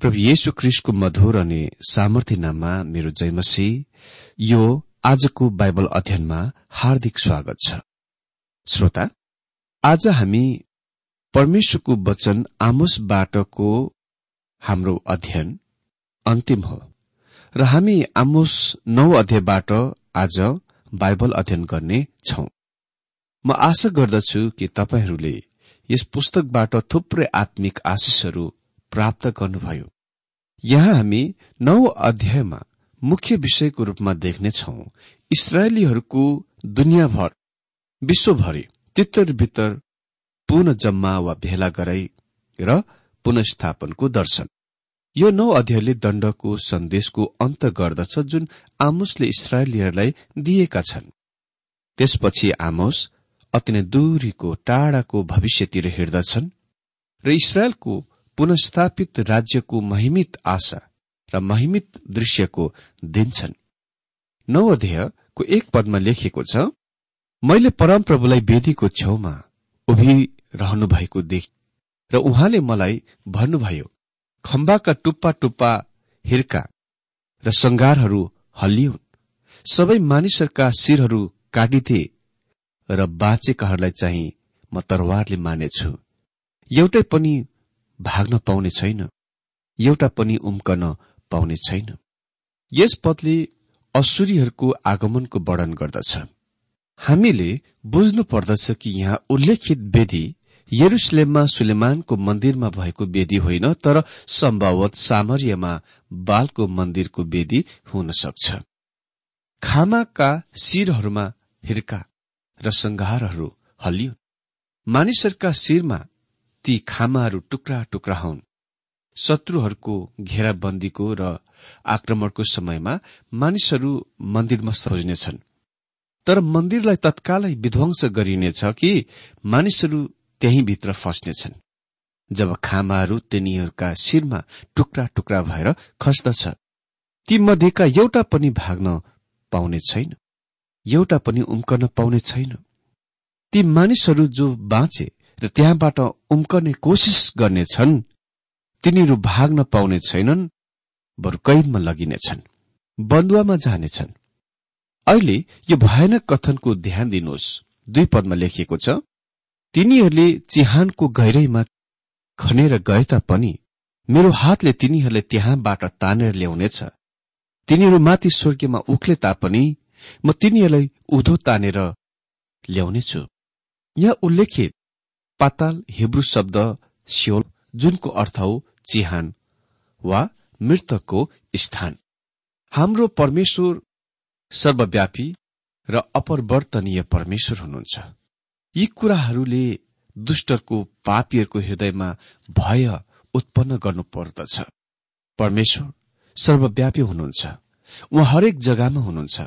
प्रभु येशु क्रिस्टको मधुर अनि सामर्थ्य नाममा मेरो जयमसी यो आजको बाइबल अध्ययनमा हार्दिक स्वागत छ। श्रोता आज हामी परमेश्वरको वचन आमोसबाटको हाम्रो अध्ययन अन्तिम हो र हामी आमोस नौ अध्यायबाट आज बाइबल अध्ययन गर्ने छौं। म आशा गर्दछु कि तपाईँहरूले यस पुस्तकबाट थुप्रै आत्मिक आशिषहरू प्राप्त गर्नुभयो। यहाँ हामी नौ अध्यायमा मुख्य विषयको रूपमा देख्नेछौ इसरायलीहरूको दुनियाँभर विश्वभरि तितर बितर पुनः जम्मा वा भेला गराई र पुनस्थापनको दर्शन। यो नौ अध्यायले दण्डको सन्देशको अन्त गर्दछ जुन आमोसले इसरायलीहरूलाई दिएका छन्। त्यसपछि आमोस अति नै दूरीको टाढाको भविष्यतिर हिँड्दछन् र इसरायलको पुनस्थापित राज्यको महिमित आशा र महिमित दृश्यको दिन्छन् नौ अध्यायको एक पदमा लेखिएको छ मैले परमप्रभुलाई वेदीको छेउमा उभिरहनु भएको देख र उहाँले मलाई भन्नुभयो खम्बाका टुप्पा टुप्पा हिर्का र संगारहरू हल्लिउन्। सबै मानिसहरूका शिरहरू काटिथे र बाँचेकाहरूलाई चाहिँ म तरवारले मानेछु। एउटै पनि भाग्न पाउने छैन। एउटा पनि उम्कन पाउने छैन। यस पदले असुरीहरूको आगमनको वर्णन गर्दछ। हामीले बुझ्नु पर्दछ कि यहाँ उल्लेखित वेदी यरुसलेममा सुलेमानको मन्दिरमा भएको वेदी होइन तर सम्भवत सामर्यमा बालको मन्दिरको वेदी हुन सक्छ। खामाका शिरहरूमा हिर्का र संघारहरू हलियो मानिसहरूका शिरमा ती खामाहरू टुक्रा टुक्रा हुन्। शत्रुहरूको घेराबन्दीको र आक्रमणको समयमा मानिसहरू मन्दिरमा सरोज्नेछन् तर मन्दिरलाई तत्कालै विध्वंस गरिनेछ कि मानिसहरू त्यही भित्र फस्नेछन्। जब खामाहरू तिनीहरूका शिरमा टुक्रा टुक्रा भएर खस्दछ ती मध्येका एउटा पनि भाग्न पाउने छैन। एउटा पनि उम्कन पाउने छैन। ती मानिसहरू जो बाँचे र त्यहाँबाट उम्कने कोसिस गर्नेछन् तिनीहरू भाग्न पाउने छैनन् बरु कैदमा लगिनेछन् बन्दुवामा जानेछन् अहिले यो भयानक कथनको ध्यान दिनुहोस्। दुई पदमा लेखिएको छ तिनीहरूले चिहानको गहिरैमा खनेर गए तापनि मेरो हातले तिनीहरूले त्यहाँबाट तानेर ल्याउनेछ। तिनीहरू माथि स्वर्गीयमा उक्ले तापनि म तिनीहरूलाई उधो तानेर ल्याउनेछु। यहाँ उल्लेखित पाताल हिब्रू शब्द सियोल जुनको अर्थ हो चिहान वा मृतकको स्थान। हाम्रो परमेश्वर सर्वव्यापी र अपरिवर्तनीय परमेश्वर हुनुहुन्छ। यी कुराहरूले दुष्टको पापीहरूको हृदयमा भय उत्पन्न गर्नुपर्दछ परमेश्वर सर्वव्यापी हुनुहुन्छ। उहाँ हरेक जग्गामा हुनुहुन्छ।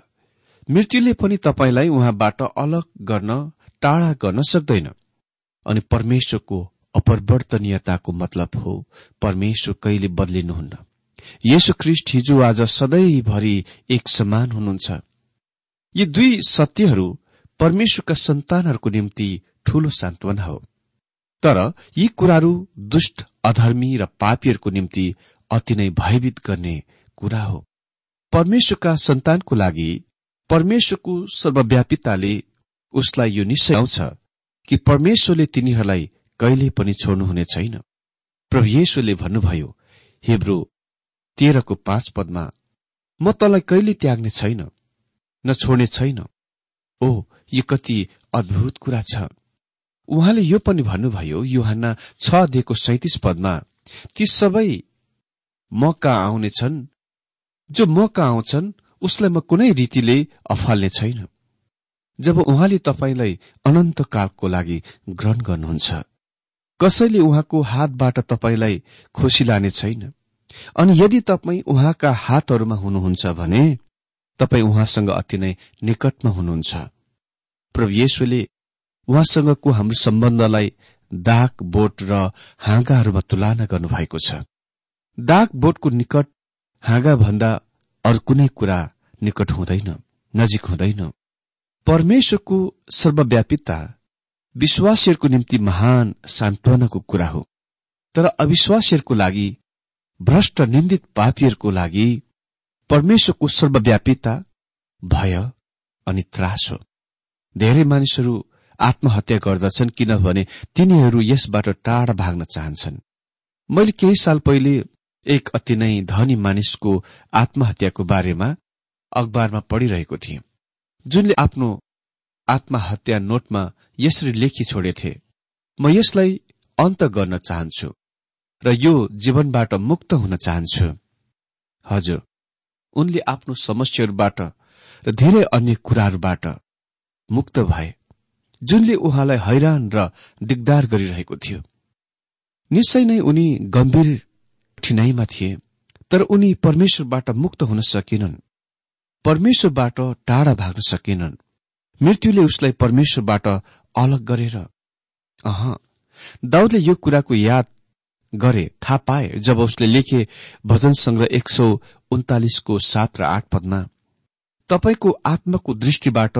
मृत्युले पनि तपाईँलाई उहाँबाट अलग गर्न टाढा गर्न सक्दैन। अनि परमेश्वरको अपरिवर्तनीयताको मतलब हो परमेश्वर कहिले बदलिनुहुन्न। यसो ख्रिस्ट हिजो आज सधैँभरि एक समान हुनुहुन्छ। यी दुई सत्यहरू परमेश्वरका सन्तानहरूको निम्ति ठूलो सान्त्वना हो। तर यी कुराहरू दुष्ट अधर्मी र पापीहरूको निम्ति अति नै भयभीत गर्ने कुरा हो। परमेश्वरका सन्तानको लागि परमेश्वरको सर्वव्यापिताले उसलाई यो निश्चय आउँछ कि परमेश्वरले तिनीहरूलाई कहिले पनि छोड्नुहुने छैन। प्रभु येशुले भन्नुभयो हिब्रो तेह्रको पाँच पदमा म तँलाई कहिले त्याग्ने छैन न छोड्ने छैन। ओ यो कति अद्भुत कुरा छ। उहाँले यो पनि भन्नुभयो युहान्ना छ दिएको सैतिस पदमा ती सबै म कहाँ आउनेछन् जो म कहाँ आउँछन् उसलाई म कुनै रीतिले अफाल्ने छैन। जब उहाँले तपाईँलाई अनन्त कालको लागि ग्रहण गर्नुहुन्छ कसैले उहाँको हातबाट तपाईँलाई खुसी लाने छैन? अनि यदि तपाईँ उहाँका हातहरूमा हुनुहुन्छ भने तपाईँ उहाँसँग अति नै निकटमा हुनुहुन्छ। प्रभु येशुले उहाँसँगको हाम्रो सम्बन्धलाई दाग बोट र हाँगाहरूमा तुलना गर्नुभएको छ। दाग बोटको निकट हाँगा भन्दा अरू कुनै कुरा निकट हुँदैन नजिक हुँदैन। परमेश्वरको सर्वव्यापिता विश्वासीहरूको निम्ति महान सान्त्वनाको कुरा हो। तर अविश्वासीहरूको लागि भ्रष्ट निन्दित पापीहरूको लागि परमेश्वरको सर्वव्यापिता भय अनि त्रास हो। धेरै मानिसहरू आत्महत्या गर्दछन् किनभने तिनीहरू यसबाट टाढा भाग्न चाहन्छन्। मैले केही साल पहिले एक अति नै धनी मानिसको आत्महत्याको बारेमा अखबारमा पढिरहेको थिएँ। जुनले आफ्नो आत्महत्या नोटमा यसरी लेखी छोडेथे म यसलाई अन्त गर्न चाहन्छु र यो जीवनबाट मुक्त हुन चाहन्छु। हजुर उनले आफ्नो समस्याहरूबाट र धेरै अन्य कुराहरूबाट मुक्त भए जुनले उहाँलाई हैरान र दिगदार गरिरहेको थियो। निश्चय नै उनी गम्भीर ठिनाइमा थिए तर उनी परमेश्वरबाट मुक्त हुन सकेनन्। परमेश्वरबाट टाढा भाग्न सकेनन्। मृत्युले उसलाई परमेश्वरबाट अलग गरेर अह दाउदले यो कुराको याद गरे थाहा पाए जब उसले लेखे भजन संग्रह एक सौ उन्तालिसको सात र आठ पदमा तपाईँको आत्माको दृष्टिबाट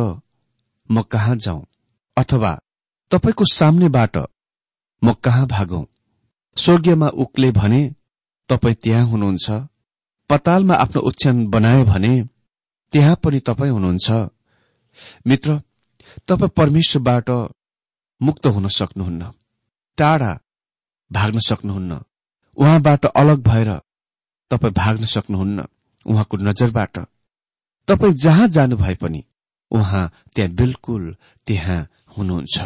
म कहाँ जाउँ अथवा तपाईँको सामनेबाट म कहाँ भागौं? स्वर्गीयमा उक्ले भने तपाईँ त्यहाँ हुनुहुन्छ पतालमा आफ्नो उच्छ्यान बनाए भने त्यहाँ पनि तपाईँ हुनुहुन्छ। मित्र तपाईँ परमेश्वरबाट मुक्त हुन सक्नुहुन्न। टाढा भाग्न सक्नुहुन्न। उहाँबाट अलग भएर तपाईँ भाग्न सक्नुहुन्न। उहाँको नजरबाट। तपाईँ जहाँ जानु भए पनि उहाँ त्यहाँ बिल्कुल त्यहाँ हुनुहुन्छ।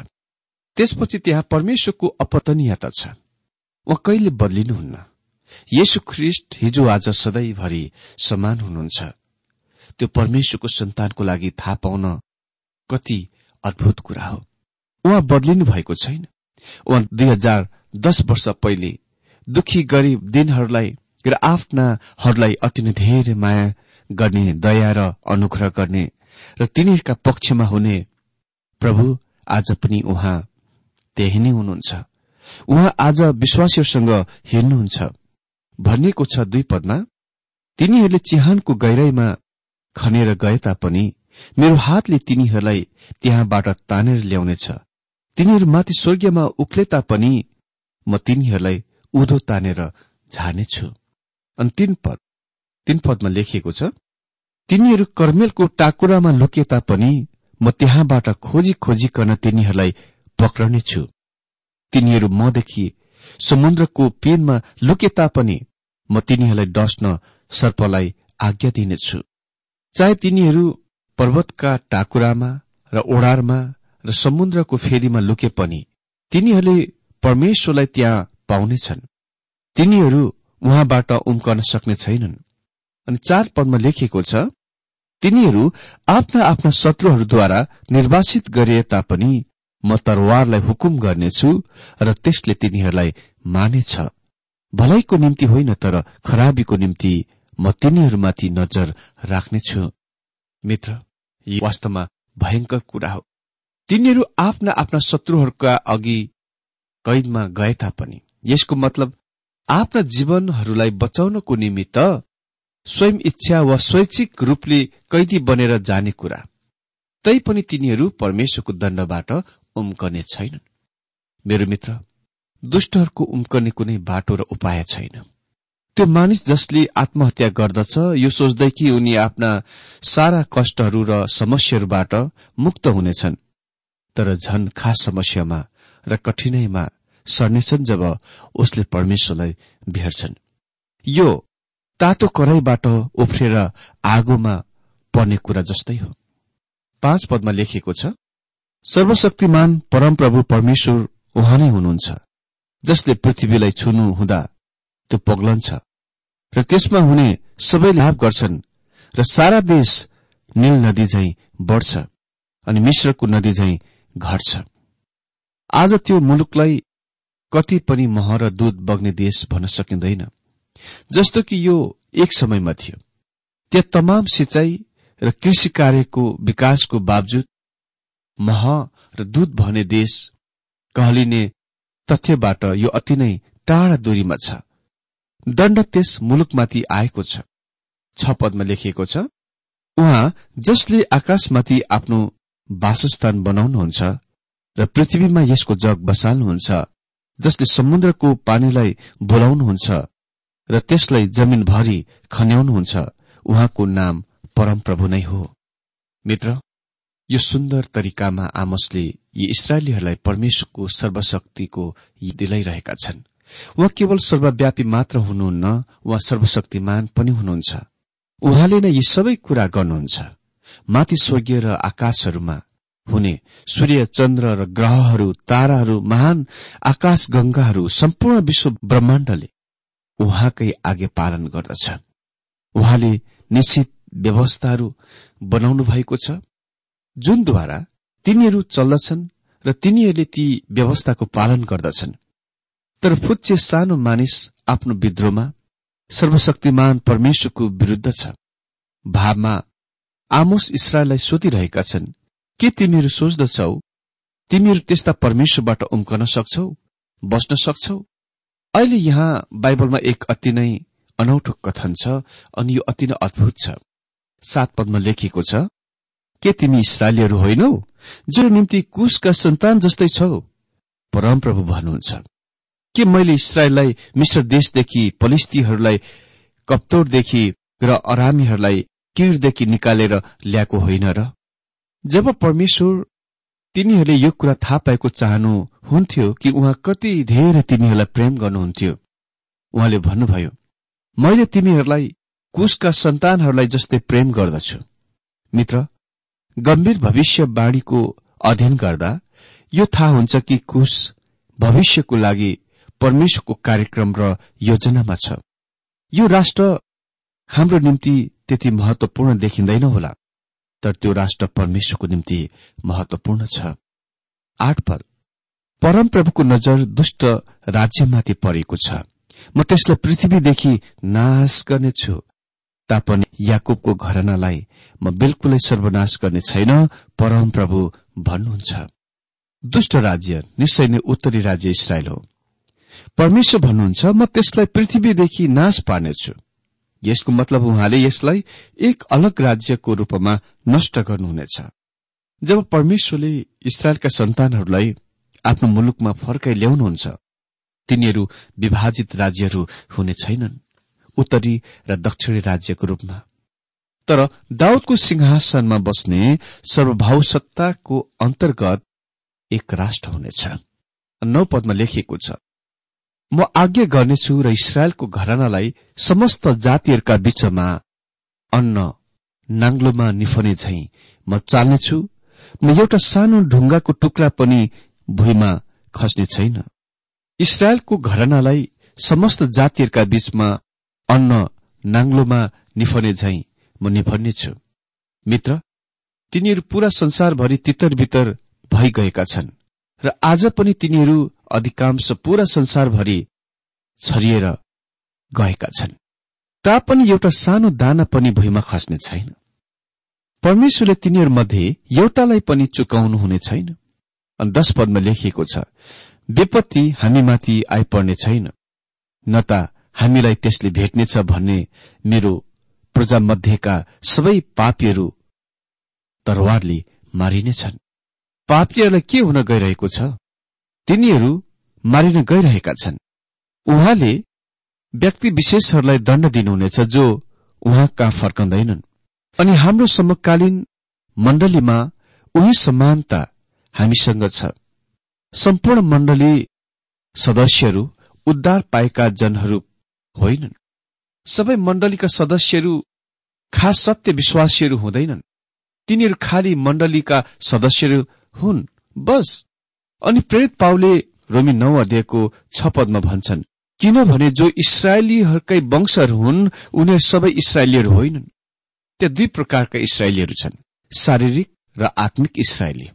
त्यसपछि त्यहाँ परमेश्वरको अपतनीयता छ। उहाँ कहिले बदलिनुहुन्न? येशु ख्रिस्ट हिजो आज सधैँभरि समान हुनुहुन्छ। त्यो परमेश्वरको सन्तानको लागि थाहा पाउन कति अद्भुत कुरा हो। उहाँ बदलिनु भएको छैन। उहाँ दुई हजार दश वर्ष पहिले दुखी गरीब दिनहरूलाई र आफ्नाहरूलाई अति नै धेरै माया गर्ने दया र अनुग्रह गर्ने र तिनीहरूका पक्षमा हुने प्रभु आज पनि उहाँ त्यही नै हुनुहुन्छ। उहाँ आज विश्वासीहरूसँग हिँड्नुहुन्छ। भनिएको छ दुई पदमा तिनीहरूले चिहानको गहिराईमा खनेर गए तापनि मेरो हातले तिनीहरूलाई त्यहाँबाट तानेर ल्याउनेछ। तिनीहरू माथि स्वर्गीयमा उक्ले तापनि म तिनीहरूलाई उधो तानेर झार्नेछु। अनि तीन पद तीन पदमा लेखिएको छ तिनीहरू कर्मेलको टाकुरामा लुके तापनि म त्यहाँबाट खोजी खोजिकन तिनीहरूलाई पक्रनेछु। तिनीहरू मदेखि समुद्रको पेनमा लुके तापनि म तिनीहरूलाई डस्न सर्पलाई आज्ञा दिनेछु। चाहे तिनीहरू पर्वतका टाकुरामा र ओडारमा र समुद्रको फेदीमा लुके पनि तिनीहरूले परमेश्वरलाई त्यहाँ पाउनेछन्। तिनीहरू उहाँबाट उम्कन सक्ने छैनन्। अनि चार पदमा लेखिएको छ तिनीहरू आफ्ना आफ्ना शत्रुहरूद्वारा निर्वासित गरिए तापनि म तरवारलाई हुकुम गर्नेछु र त्यसले तिनीहरूलाई मानेछ। भलाइको निम्ति होइन तर खराबीको निम्ति म तिनीहरूमाथि नजर राख्नेछु। मित्र यी वास्तवमा भयंकर कुरा हो। तिनीहरू आफ्ना आफ्ना शत्रुहरूका अघि कैदमा गए तापनि यसको मतलब आफ्ना जीवनहरूलाई बचाउनको निमित्त स्वयं इच्छा वा स्वैच्छिक रूपले कैदी बनेर जाने कुरा। तैपनि तिनीहरू परमेश्वरको दण्डबाट उम्कने छैनन्। मेरो मित्र दुष्टहरूको उम्कने कुनै बाटो र उपाय छैन। त्यो मानिस जसले आत्महत्या गर्दछ यो सोच्दै कि उनी आफ्ना सारा कष्टहरू र समस्याहरूबाट मुक्त हुनेछन्। तर झन खास समस्यामा र कठिनाईमा सर्नेछन् जब उसले परमेश्वरलाई भेट्छन्। यो तातो कराईबाट उफ्रेर आगोमा पर्ने कुरा जस्तै हो। पाँच पदमा लेखिएको छ सर्वशक्तिमान परमप्रभु परमेश्वर उहाँ नै हुनुहुन्छ जसले पृथ्वीलाई छुनु हुँदा त्यो पग्लन्छ। र त्यसमा हुने सबै लाभ गर्छन् र सारा देश नील नदी झै बढ्छ अनि मिश्रको नदी झै घट्छ। आज त्यो मुलुकलाई कति पनि मह र दूध बग्ने देश भन्न सकिँदैन। जस्तो कि यो एक समयमा थियो। त्यहाँ तमाम सिंचाई र कृषि कार्यको विकासको बावजुद मह र दूध भने देश कहलिने तथ्यबाट यो अति नै टाढा दूरीमा छ। दण्ड त्यस मुलुकमाथि आएको छ। छ पदमा लेखिएको छ उहाँ जसले आकाशमाथि आफ्नो वासस्थान बनाउनुहुन्छ र पृथ्वीमा यसको जग बसाल्नुहुन्छ जसले समुद्रको पानीलाई बोलाउनुहुन्छ र त्यसलाई जमिनभरि खन्याउनुहुन्छ उहाँको नाम परमप्रभु नै हो। मित्र यो सुन्दर तरिकामा आमसले यी इसरायलीहरूलाई परमेश्वरको सर्वशक्तिको दिलाइरहेका छन्। उहाँ केवल सर्वव्यापी मात्र हुनुहुन्न उहाँ सर्वशक्तिमान पनि हुनुहुन्छ। उहाँले नै यी सबै कुरा गर्नुहुन्छ। माथि स्वर्गीय र आकाशहरूमा हुने सूर्य चन्द्र र ग्रहहरू ताराहरू महान आकाश गंगाहरू सम्पूर्ण विश्व ब्रह्माण्डले उहाँकै आगे पालन गर्दछ उहाँले निश्चित व्यवस्थाहरू बनाउनु भएको छ। जुनद्वारा तिनीहरू चल्दछन् र तिनीहरूले ती व्यवस्थाको पालन गर्दछन्। तर फुच्चे सानो मानिस आफ्नो विद्रोहमा सर्वशक्तिमान परमेश्वरको विरूद्ध छ। भावमा आमोस इसरायललाई सोधिरहेका छन् के तिमीहरू सोच्दछौ? तिमीहरू त्यस्ता परमेश्वरबाट उम्कन सक्छौ? बस्न सक्छौ? अहिले यहाँ बाइबलमा एक अति नै अनौठो कथन छ अनि यो अति नै अद्भुत छ। सात पदमा लेखिएको छ के तिमी इसरायलीहरू होइनौ जो निम्ति कुशका सन्तान जस्तै छौ? परमप्रभु भन्नुहुन्छ। के मैले इसरायललाई मिश्र देशदेखि पलिस्तीहरूलाई कप्तोरदेखि र अरामीहरूलाई किरदेखि निकालेर ल्याएको होइन र? जब परमेश्वर तिनीहरूले यो कुरा थाहा पाएको चाहनु हुन्थ्यो कि उहाँ कति धेरै तिनीहरूलाई प्रेम गर्नुहुन्थ्यो उहाँले भन्नुभयो मैले तिमीहरूलाई कुशका सन्तानहरूलाई जस्तै प्रेम गर्दछु? मित्र गम्भीर भविष्यवाणीको अध्ययन गर्दा यो थाहा हुन्छ कि कुश भविष्यको लागि परमेश्वरको कार्यक्रम र योजनामा छ। यो राष्ट्र हाम्रो निम्ति त्यति महत्वपूर्ण देखिँदैन होला तर त्यो राष्ट्र परमेश्वरको निम्ति महत्वपूर्ण छ। आठ पद। परमप्रभुको नजर दुष्ट राज्यमाथि परेको छ। म त्यसलाई पृथ्वीदेखि नाश गर्नेछु। तापनि याकुबको घरनालाई म बिल्कुलै सर्वनाश गर्ने छैन परमप्रभु भन्नुहुन्छ। दुष्ट राज्य निश्चय नै उत्तरी राज्य इसरायल हो। परमेश्वर भन्नुहुन्छ म त्यसलाई पृथ्वीदेखि नाश पार्नेछु। यसको मतलब उहाँले यसलाई एक अलग राज्यको रूपमा नष्ट गर्नुहुनेछ। जब परमेश्वरले इसरायलका सन्तानहरूलाई आफ्नो मुलुकमा फर्काइ ल्याउनुहुन्छ तिनीहरू विभाजित राज्यहरू हुने छैनन् उत्तरी र दक्षिणी राज्यको रूपमा। तर दाउदको सिंहासनमा बस्ने सर्वभावसत्ताको अन्तर्गत एक राष्ट्र हुनेछ। नौ पदमा लेखिएको छ म आज्ञा गर्नेछु र इसरायलको घरानालाई समस्त जातिहरूका बीचमा अन्न नाङ्लोमा निफने झै म चाल्नेछु। म एउटा सानो ढुङ्गाको टुक्रा पनि भुइँमा खस्ने छैन। इसरायलको घरनालाई समस्त जातिहरूका बीचमा अन्न नाङ्लोमा निफने झै म निफन्नेछु। मित्र तिनीहरू पूरा संसारभरि तितर बितर भइगएका छन् र आज पनि तिनीहरू अधिकांश पूरा संसारभरि छरिएर गएका छन्। तापनि एउटा सानो दाना पनि भुइँमा खस्ने छैन। परमेश्वरले तिनीहरूमध्ये एउटालाई पनि चुकाउनु हुने छैन। अनि दश पदमा लेखिएको छ विपत्ति हामीमाथि आइपर्ने छैन। न त हामीलाई त्यसले भेट्नेछ भन्ने मेरो प्रजामध्येका सबै पापीहरू तरवारले मारिनेछन् पापीहरूलाई के हुन गइरहेको छ? तिनीहरू मारिन गइरहेका छन्। उहाँले व्यक्ति विशेषहरूलाई दण्ड दिनुहुनेछ जो उहाँ कहाँ फर्कँदैनन्। अनि हाम्रो समकालीन मण्डलीमा उही समानता हामीसँग छ। सम्पूर्ण मण्डली सदस्यहरू उद्धार पाएका जनहरू होइनन्। सबै मण्डलीका सदस्यहरू खास सत्य विश्वासीहरू हुँदैनन्। तिनीहरू खालि मण्डलीका सदस्यहरू हुन् बस। अनि प्रेरित पाउले रोमी नौ अध्यायको छ पदमा भन्छन् किनभने जो इसरायलीहरूकै वंशहरू हुन् उनीहरू सबै इसरायलीहरू होइनन्। त्यहाँ दुई प्रकारका इसरायलीहरू छन् शारीरिक र आत्मिक इसरायली।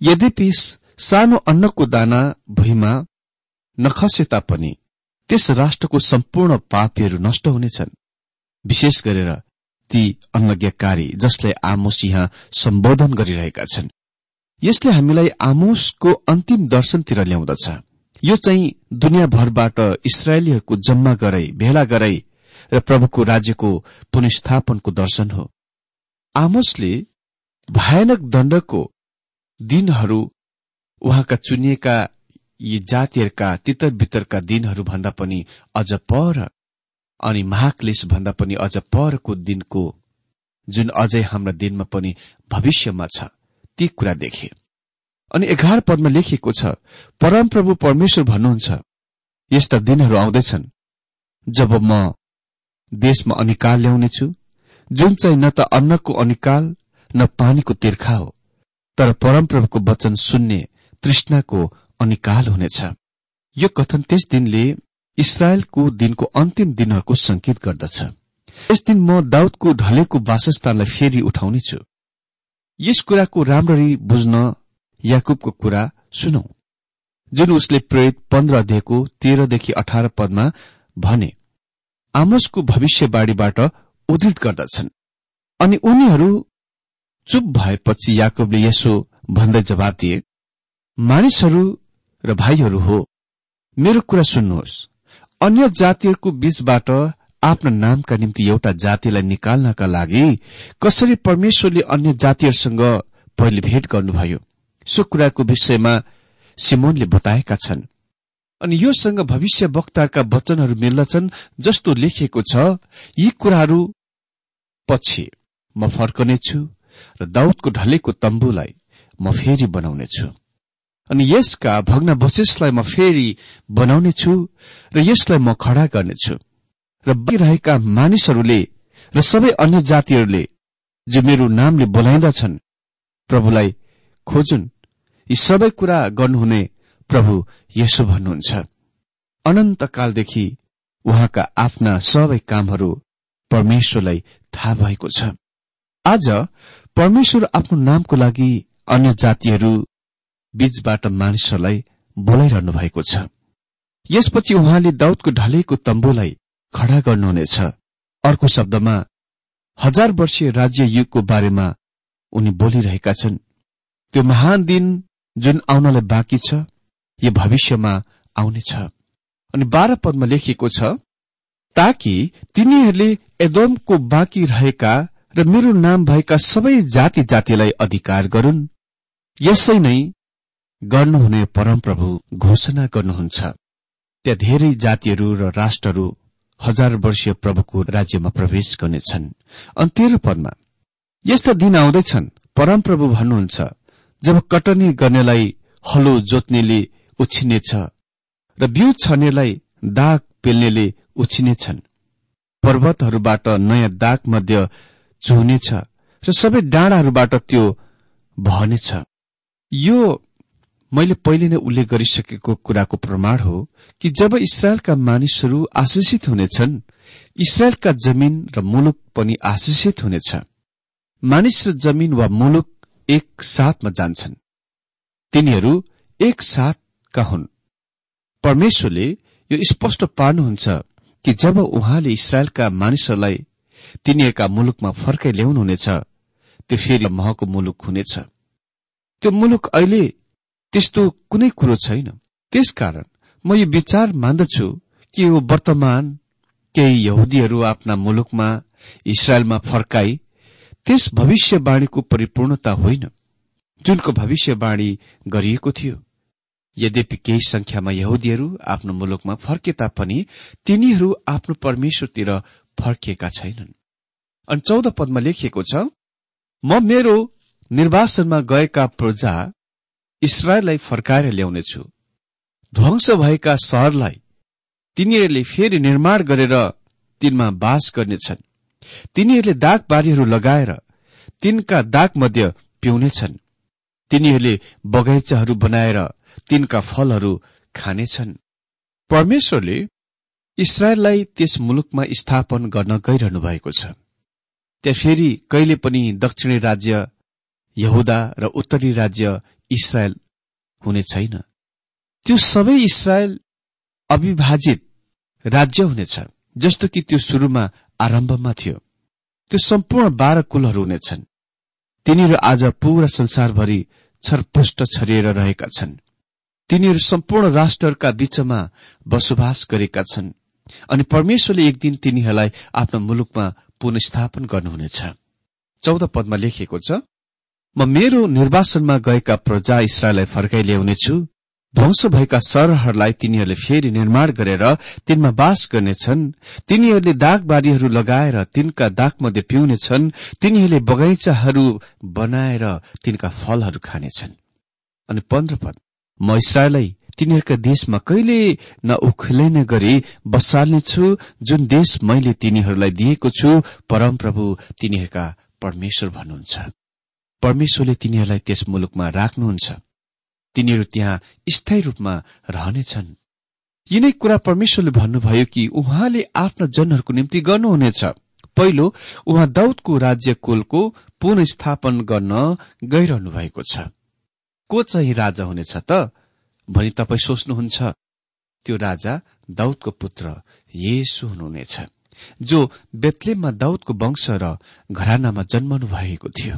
यद्यपि सानो अन्नको दाना भुइँमा नखसे तापनि त्यस राष्ट्रको सम्पूर्ण पापीहरू नष्ट हुनेछन्। विशेष गरेर ती अनज्ञकारी जसले आमोस यहाँ सम्बोधन गरिरहेका छन्। यसले हामीलाई आमोसको अन्तिम दर्शनतिर ल्याउँदछ। यो चाहिँ दुनियाँभरबाट इसरायलीहरूको जम्मा गराई भेला गराई र प्रभुको राज्यको पुनस्थापनको दर्शन हो। आमोसले भयानक दण्डको दिनहरू उहाँका चुनिएका यी जातिहरूका तितर बितरका दिनहरू भन्दा पनि अझ पर अनि महाक्लेश भन्दा पनि अझ परको दिनको जुन अझै हाम्रा दिनमा पनि भविष्यमा छ। ती कुरा देखे। अनि एघार पदमा लेखिएको छ परमप्रभु परमेश्वर भन्नुहुन्छ। यस्ता दिनहरू आउँदैछन् जब म देशमा अनिकाल ल्याउनेछु। जुन चाहिँ न त अन्नको अनिकाल न पानीको तिर्खा हो तर परमप्रभुको वचन सुन्ने तृष्णाको अनिकाल हुनेछ। यो कथन त्यस दिनले इसरायलको दिनको अन्तिम दिनहरूको संकेत गर्दछ। यस दिन म दाउदको ढलेको वासस्थानलाई फेरि उठाउनेछु। यस कुराको राम्ररी बुझ्न याकुबको कुरा सुनौ। जुन उसले प्रेरित पन्ध्र अध्यायको तेह्रदेखि अठार पदमा भने आमोसको भविष्यवाणीबाट उद्धित गर्दछन्। अनि उनीहरू चुप भएपछि याकुबले यसो भन्दै जवाब दिए मानिसहरू र भाइहरू हो मेरो कुरा सुन्नुहोस्। अन्य जातिहरूको बीचबाट आफ्नो नामका निम्ति एउटा जातिलाई निकाल्नका लागि कसरी परमेश्वरले अन्य जातिहरूसँग पहिले भेट गर्नुभयो? सो कुराको विषयमा सिमोनले बताएका छन्। अनि योसँग भविष्य वक्ताका वचनहरू मिल्दछन् जस्तो लेखिएको छ यी कुराहरू पछि म फर्कनेछु र दाउदको ढलेको तम्बुलाई म फेरि बनाउनेछु। अनि यसका भग्नावशेषलाई म फेरि बनाउनेछु र यसलाई म खड़ा गर्नेछु। र रहेका मानिसहरूले र सबै अन्य जातिहरूले जो मेरो नामले बोलाइँदछन् प्रभुलाई खोजुन्। यी सबै कुरा गर्नुहुने प्रभु यसो भन्नुहुन्छ। अनन्तकालदेखि उहाँका आफ्ना सबै कामहरू परमेश्वरलाई थाहा भएको छ। आज परमेश्वर आफ्नो नामको लागि अन्य जातिहरू बीचबाट मानिसहरूलाई बोलाइरहनु भएको छ। यसपछि उहाँले दाउदको ढलेको तम्बुलाई खड़ा गर्नुहुनेछ। अर्को शब्दमा हजार वर्षीय राज्य युगको बारेमा उनी बोलिरहेका छन्। त्यो महान दिन जुन आउनलाई बाँकी छ यो भविष्यमा आउनेछ। अनि बाह्र पदमा लेखिएको छ ताकि तिनीहरूले एदोमको बाँकी रहेका र मेरो नाम भएका सबै जाति जातिलाई अधिकार गरून्। यसै नै गर्नुहुने परमप्रभु घोषणा गर्नुहुन्छ। त्यहाँ धेरै जातिहरू र राष्ट्रहरू हजार वर्षीय प्रभुको राज्यमा प्रवेश गर्नेछन्। अनि तेह्र पदमा यस्ता दिन आउँदैछन्। परमप्रभु भन्नुहुन्छ जब कटनी गर्नेलाई हलो जोत्नेले उछिनेछ र बिउ छर्नेलाई दाग पेल्नेले उछिनेछन्। पर्वतहरूबाट नयाँ दाग मध्य चुहुनेछ र सबै डाँडाहरूबाट त्यो भहनेछ यो मैले पहिले नै उल्लेख गरिसकेको कुराको प्रमाण हो कि जब इसरायलका मानिसहरू आशिषित हुनेछन् इसरायलका जमिन र मुलुक पनि आशिषित हुनेछ मानिस र जमिन वा मुलुक एक साथमा जान्छन्। तिनीहरू एक साथका हुन्। परमेश्वरले यो स्पष्ट पार्नुहुन्छ कि जब उहाँले इसरायलका मानिसहरूलाई तिनीहरूका मुलुकमा फर्काइ ल्याउनुहुनेछ त्यो फेरि महको मुलुक हुनेछ। त्यो मुलुक अहिले त्यस्तो कुनै कुरो छैन। त्यसकारण म यो विचार मान्दछु कि यो वर्तमान केही यहुदीहरू आफ्ना मुलुकमा इसरायलमा फर्काई त्यस भविष्यवाणीको परिपूर्णता होइन जुनको भविष्यवाणी गरिएको थियो। यद्यपि केही संख्यामा यहुदीहरू आफ्नो मुलुकमा फर्के तापनि तिनीहरू आफ्नो परमेश्वरतिर फर्किएका छैनन्। अनि चौध पदमा लेखिएको छ म मेरो निर्वासनमा गएका प्रजा इसरायललाई फर्काएर ल्याउनेछु। ध्वंस भएका सहरलाई तिनीहरूले फेरि निर्माण गरेर तिनमा बास गर्नेछन्। तिनीहरूले दागबारीहरू लगाएर तिनका दाग मध्य पिउनेछन्। तिनीहरूले बगैँचाहरू बनाएर तिनका फलहरू खानेछन्। परमेश्वरले इसरायललाई त्यस मुलुकमा स्थापन गर्न गइरहनु भएको छ। त्यहाँ फेरि कहिले पनि दक्षिणी राज्य यहुदा र उत्तरी राज्य इसरायल हुने छैन। त्यो सबै इसरायल अविभाजित राज्य हुनेछ जस्तो कि त्यो शुरूमा आरम्भमा थियो। त्यो सम्पूर्ण बाह्र कुलहरू हुनेछन्। तिनीहरू आज पूरा संसारभरि छरपुष्ट छरिएर रहेका छन्। तिनीहरू सम्पूर्ण राष्ट्रहरूका बीचमा बसोबास गरेका छन् अनि परमेश्वरले एक दिन तिनीहरूलाई आफ्नो मुलुकमा पुनस्थापन गर्नुहुनेछ। चौध पदमा लेखिएको छ म मेरो निर्वासनमा गएका प्रजा इसरायललाई फर्काइ ल्याउनेछु। ध्वंस भएका सहरहरूलाई तिनीहरूले फेरि निर्माण गरेर तिनमा बास गर्नेछन्। तिनीहरूले दागबारीहरू लगाएर तिनका दागमध्ये पिउनेछन्। तिनीहरूले बगैँचाहरू बनाएर तिनका फलहरू खानेछन्। अनि पन्ध्र पद म इसरायललाई तिनीहरूका देशमा कहिले नउखलिने गरी बसाल्नेछु। जुन देश मैले तिनीहरूलाई दिएको छु परमप्रभु तिनीहरूका परमेश्वर भन्नुहुन्छ। परमेश्वरले तिनीहरूलाई त्यस मुलुकमा राख्नुहुन्छ। तिनीहरू त्यहाँ स्थायी रूपमा रहनेछन्। यिनै कुरा परमेश्वरले भन्नुभयो कि उहाँले आफ्ना जनहरूको निम्ति गर्नुहुनेछ। पहिलो उहाँ दाउदको राज्य कुलको पुनस्थापन गर्न गइरहनु भएको छ। को चाहिँ राजा हुनेछ त? भनी तपाईँ सोच्नुहुन्छ। त्यो राजा दाउदको पुत्र येसु हुनुहुनेछ जो बेतलेममा दाउदको वंश र घरानामा जन्मनु भएको थियो।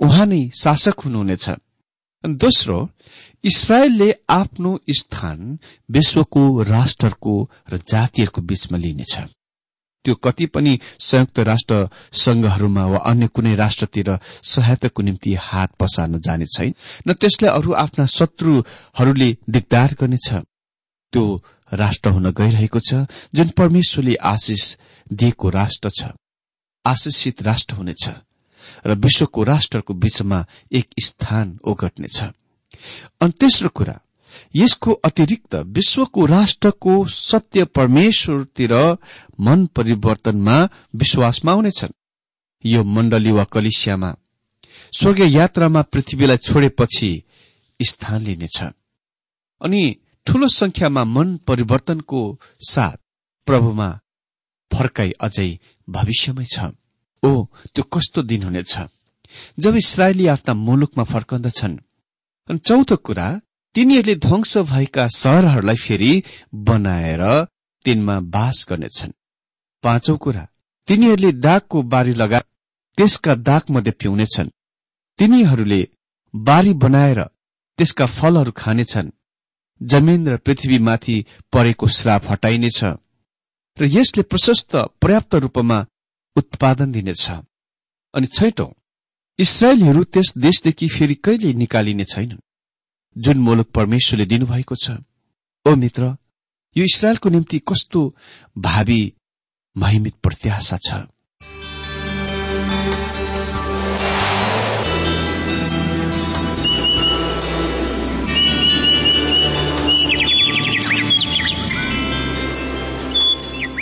उहाँ नै शासक हुनुहुनेछ। दोस्रो इसरायलले आफ्नो स्थान विश्वको राष्ट्रको र जातिहरूको बीचमा लिनेछ। त्यो कति पनि संयुक्त राष्ट्र संघहरूमा वा अन्य कुनै राष्ट्रतिर सहायताको निम्ति हात पसार्न जाने छैन न त्यसलाई अरू आफ्ना शत्रुहरूले दिगदार गर्नेछ। त्यो राष्ट्र हुन गइरहेको छ जुन परमेश्वरले आशिष दिएको राष्ट्र छ। आशिषित राष्ट्र हुनेछ। र विश्वको राष्ट्रको बीचमा एक स्थान ओगट्नेछ। अनि तेस्रो कुरा यसको अतिरिक्त विश्वको राष्ट्रको सत्य परमेश्वरतिर मन परिवर्तनमा विश्वासमा हुनेछन् यो मण्डली वा कलिसियामा स्वर्गीय यात्रामा पृथ्वीलाई छोडेपछि स्थान लिनेछ। अनि ठूलो संख्यामा मन परिवर्तनको साथ प्रभुमा फर्काई अझै भविष्यमै छ। ओ त्यो कस्तो दिन हुनेछ? जब इसरायली आफ्ना मुलुकमा फर्कन्दछन् अनि चौथो कुरा तिनीहरूले ध्वंस भएका सहरहरूलाई फेरि बनाएर तिनमा बास गर्नेछन्। पाँचौं कुरा तिनीहरूले दागको बारी लगा त्यसका दागमध्ये पिउनेछन्। तिनीहरूले बारी बनाएर त्यसका फलहरू खानेछन्। जमिन र पृथ्वीमाथि परेको श्राप हटाइनेछ। र यसले प्रशस्त पर्याप्त रूपमा उत्पादन दिनेछ। अनि छैटौं इसरायलीहरू त्यस देशदेखि फेरि कहिले निकालिने छैनन्? जुन मुलुक परमेश्वरले दिनुभएको छ। ओ मित्र यो इसरायलको निम्ति कस्तो भावी महिमित प्रत्याशा छ?